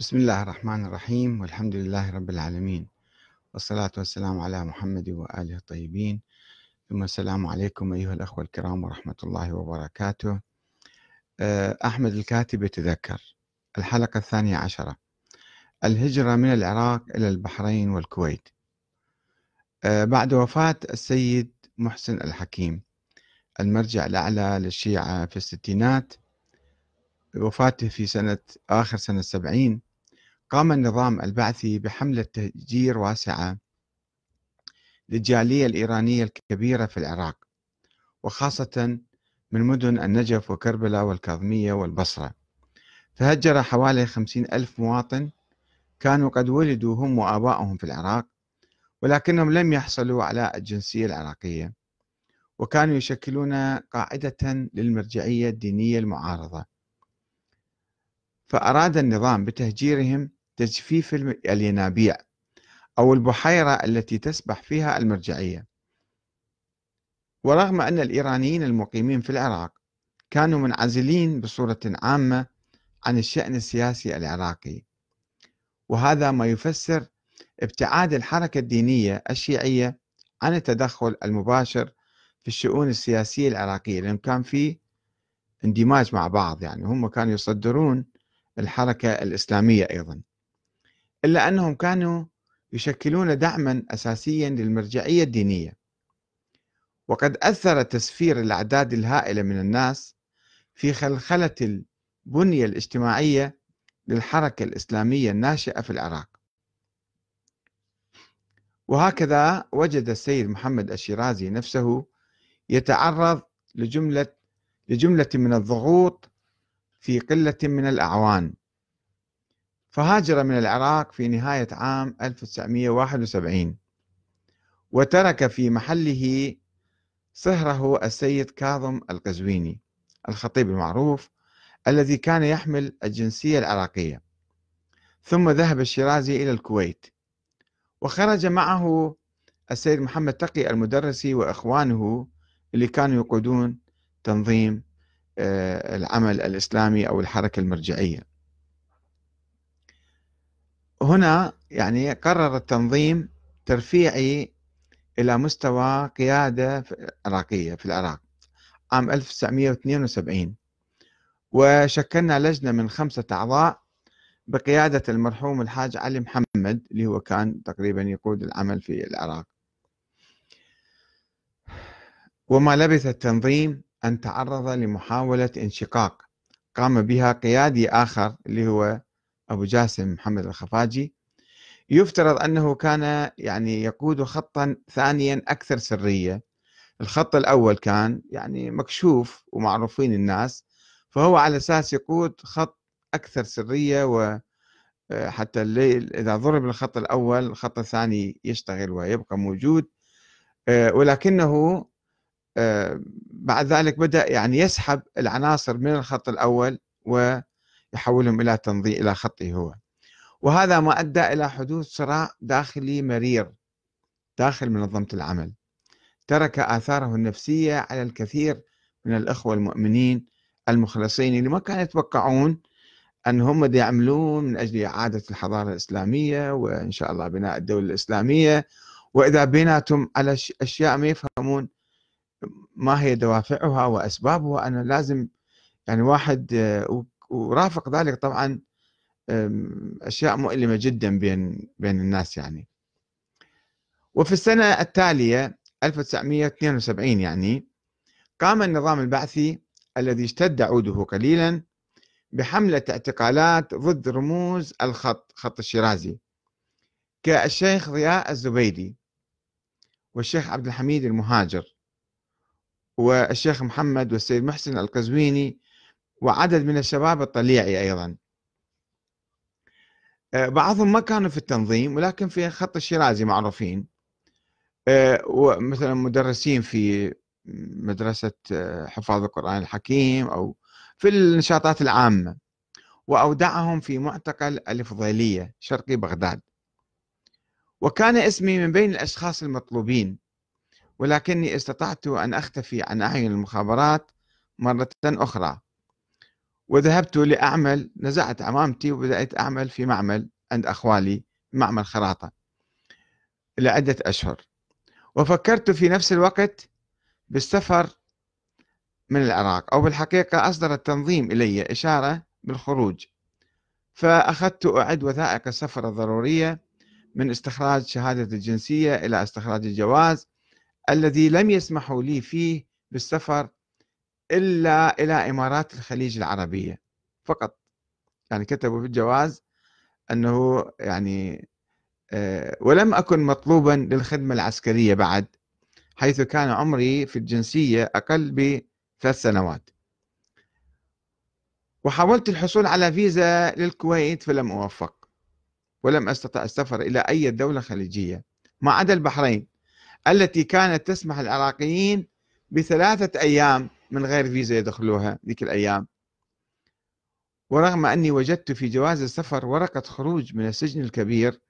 بسم الله الرحمن الرحيم والحمد لله رب العالمين. والصلاة والسلام على محمد وآله الطيبين. ثم السلام عليكم أيها الأخوة الكرام ورحمة الله وبركاته. آه، أحمد الكاتب يتذكر الحلقة الثانية عشرة. الهجرة من العراق إلى البحرين والكويت. آه، بعد وفاة السيد محسن الحكيم المرجع الأعلى للشيعة في الستينات. وفاته في سنة آخر سنة السبعين. قام النظام البعثي بحملة تهجير واسعة للجالية الإيرانية الكبيرة في العراق وخاصة من مدن النجف وكربلاء والكاظمية والبصرة. فهجر حوالي خمسين ألف مواطن كانوا قد ولدوا هم وآبائهم في العراق ولكنهم لم يحصلوا على الجنسية العراقية وكانوا يشكلون قاعدة للمرجعية الدينية المعارضة. فأراد النظام بتهجيرهم تجفيف الينابيع أو البحيرة التي تسبح فيها المرجعية. ورغم أن الإيرانيين المقيمين في العراق كانوا منعزلين بصورة عامة عن الشأن السياسي العراقي وهذا ما يفسر ابتعاد الحركة الدينية الشيعية عن التدخل المباشر في الشؤون السياسية العراقية لأن كان في اندماج مع بعض يعني هم كانوا يصدرون الحركة الإسلامية أيضا. إلا أنهم كانوا يشكلون دعما أساسيا للمرجعية الدينية. وقد أثر تسفير الأعداد الهائلة من الناس في خلخلة البنية الاجتماعية للحركة الإسلامية الناشئة في العراق. وهكذا وجد السيد محمد الشيرازي نفسه يتعرض لجملة لجملة من الضغوط في قلة من الأعوان. فهاجر من العراق في نهاية عام 1971 وترك في محله صهره السيد كاظم القزويني الخطيب المعروف الذي كان يحمل الجنسية العراقية. ثم ذهب الشيرازي إلى الكويت وخرج معه السيد محمد تقي المدرسي وإخوانه اللي كانوا يقودون تنظيم آه، العمل الإسلامي أو الحركة المرجعية. هنا يعني قرر التنظيم ترفيعي إلى مستوى قيادة عراقية في العراق عام 1972 وشكلنا لجنة من خمسة أعضاء بقيادة المرحوم الحاج علي محمد اللي هو كان تقريبا يقود العمل في العراق. وما لبث التنظيم أن تعرض لمحاولة انشقاق قام بها قيادي آخر اللي هو أبو جاسم محمد الخفاجي يفترض أنه كان يعني يقود خطا ثانيا أكثر سرية. الخط الأول كان يعني مكشوف ومعروفين الناس فهو على أساس يقود خط أكثر سرية وحتى إذا ضرب الخط الأول الخط الثاني يشتغل ويبقى موجود. آه، ولكنه آه، بعد ذلك بدأ يعني يسحب العناصر من الخط الأول ويحولهم إلى تنظيم إلى خطه هو. وهذا ما أدى إلى حدوث صراع داخلي مرير داخل منظمة العمل. ترك آثاره النفسية على الكثير من الأخوة المؤمنين المخلصين اللي ما كانوا يتوقعون أن هم يعملون من أجل إعادة الحضارة الإسلامية وإن شاء الله بناء الدولة الإسلامية. وإذا بيناتهم على أشياء ما يفهمون ما هي دوافعها وأسبابها أنا لازم يعني واحد آه، ورافق ذلك طبعا أشياء مؤلمة جدا بين بين الناس يعني. وفي السنة التالية 1972 يعني قام النظام البعثي الذي اشتد عوده قليلا بحملة اعتقالات ضد رموز الخط خط الشيرازي كالشيخ ضياء الزبيدي والشيخ عبد الحميد المهاجر والشيخ محمد والسيد محسن القزويني وعدد من الشباب الطليعي أيضا. آه، بعضهم ما كانوا في التنظيم ولكن في خط الشيرازي معروفين. آه، ومثلا مدرسين في مدرسة آه، حفاظ القرآن الحكيم أو في النشاطات العامة. وأودعهم في معتقل الفضيلية شرقي بغداد. وكان اسمي من بين الأشخاص المطلوبين ولكني استطعت أن أختفي عن أعين المخابرات مرة أخرى. وذهبت لأعمل نزعت عمامتي وبدأت أعمل في معمل عند أخوالي معمل خراطة لعدة أشهر. وفكرت في نفس الوقت بالسفر من العراق أو بالحقيقة أصدر التنظيم إلي إشارة بالخروج. فأخذت أعد وثائق السفر الضرورية من استخراج شهادة الجنسية إلى استخراج الجواز الذي لم يسمحوا لي فيه بالسفر إلا إلى إمارات الخليج العربية. فقط. يعني كتبوا في الجواز أنه يعني آه، ولم أكن مطلوبا للخدمة العسكرية بعد حيث كان عمري في الجنسية أقل بثلاث سنوات. وحاولت الحصول على فيزا للكويت فلم أوفق. ولم أستطع السفر إلى أي دولة خليجية. ما عدا البحرين التي كانت تسمح العراقيين بثلاثة أيام من غير فيزا يدخلوها ذيك الأيام. ورغم أني وجدت في جواز السفر ورقة خروج من السجن الكبير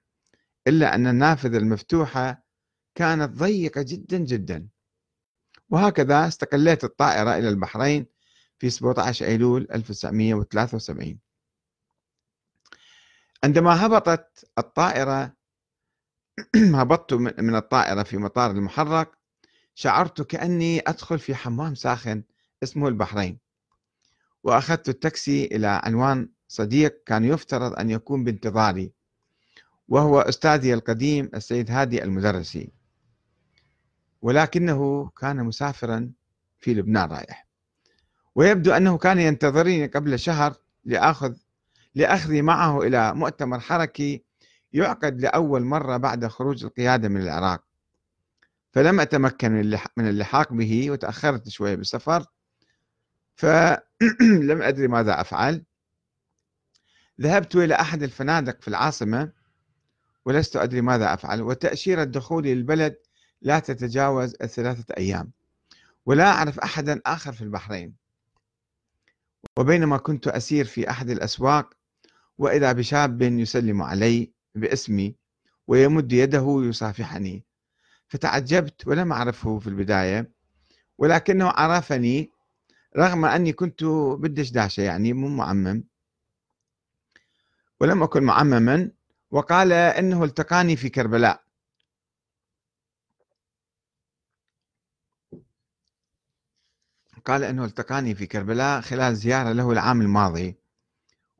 إلا أن النافذة المفتوحة كانت ضيقة جدا جدا. وهكذا استقليت الطائرة إلى البحرين في 17 أيلول 1973 عندما هبطت الطائرة هبطت من الطائرة في مطار المحرق شعرت كأني أدخل في حمام ساخن اسمه البحرين. وأخذت التاكسي إلى عنوان صديق كان يفترض أن يكون بانتظاري وهو أستاذي القديم السيد هادي المدرسي. ولكنه كان مسافرا في لبنان رايح. ويبدو أنه كان ينتظرني قبل شهر لأخذ لأخذي معه إلى مؤتمر حركي يعقد لأول مرة بعد خروج القيادة من العراق. فلم أتمكن من اللحاق به وتأخرت شوية بالسفر. فلم أدري ماذا أفعل. ذهبت إلى أحد الفنادق في العاصمة ولست أدري ماذا أفعل. وتأشيرة دخولي للبلد لا تتجاوز الثلاثة أيام. ولا أعرف أحدا آخر في البحرين. وبينما كنت أسير في أحد الأسواق وإذا بشاب يسلم علي باسمي ويمد يده يصافحني. فتعجبت ولم أعرفه في البداية ولكنه عرفني رغم أني كنت بالدشداشة يعني مو معمم. ولم أكن معمما وقال إنه التقاني في كربلاء. قال إنه التقاني في كربلاء خلال زيارة له العام الماضي.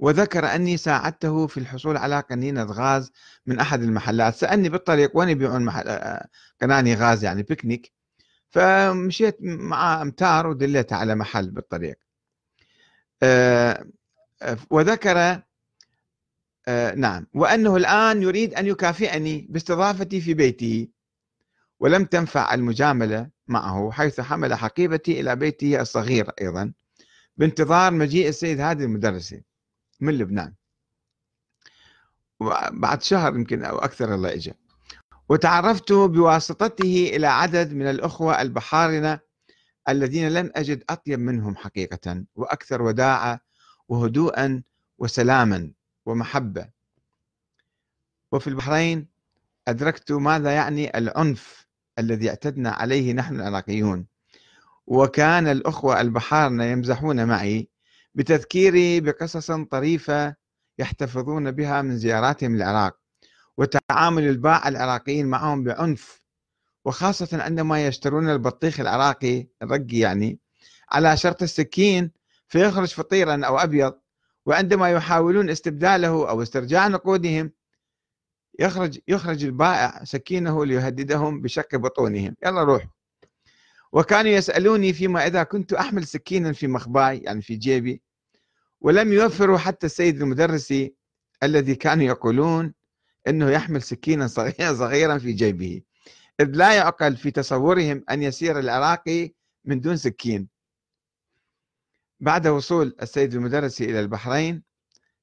وذكر أني ساعدته في الحصول على قنينه غاز من أحد المحلات. سألني بالطريق وين يبيعون محل قناني غاز يعني بيكنيك. فمشيت مع أمتار ودليته على محل بالطريق. آه، وذكر آه نعم. وأنه الآن يريد أن يكافئني باستضافتي في بيته ولم تنفع المجاملة معه حيث حمل حقيبتي إلى بيته الصغير أيضا بانتظار مجيء السيد هادي المدرسي. من لبنان. بعد شهر يمكن أو أكثر الله إجا. وتعرفت بواسطته إلى عدد من الأخوة البحارنة الذين لم أجد أطيب منهم حقيقة وأكثر وداعة وهدوءا وسلاما ومحبة. وفي البحرين أدركت ماذا يعني العنف الذي اعتدنا عليه نحن العراقيون. وكان الأخوة البحارنة يمزحون معي بتذكيري بقصص طريفة يحتفظون بها من زياراتهم العراق وتعامل الباعة العراقيين معهم بعنف وخاصة عندما يشترون البطيخ العراقي الرقي يعني على شرط السكين فيخرج فطيرا أو أبيض وعندما يحاولون استبداله أو استرجاع نقودهم يخرج يخرج البائع سكينه ليهددهم بشق بطونهم. يلا روح وكانوا يسألوني فيما إذا كنت أحمل سكينا في مخباي يعني في جيبي ولم يوفروا حتى السيد المدرسي الذي كانوا يقولون أنه يحمل سكينا صغيرا في جيبه. إذ لا يعقل في تصورهم أن يسير العراقي من دون سكين. بعد وصول السيد المدرسي إلى البحرين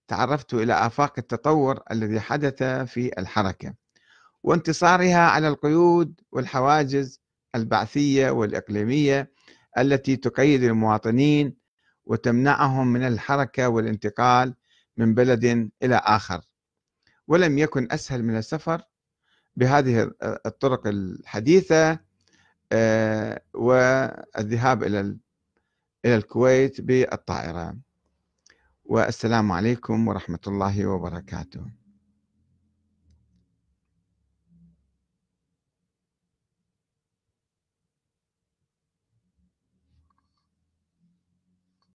تعرفت إلى آفاق التطور الذي حدث في الحركة وانتصارها على القيود والحواجز البعثية والإقليمية التي تقيد المواطنين وتمنعهم من الحركة والانتقال من بلد إلى آخر. ولم يكن أسهل من السفر بهذه الطرق الحديثة والذهاب إلى إلى الكويت بالطائرة. والسلام عليكم ورحمة الله وبركاته.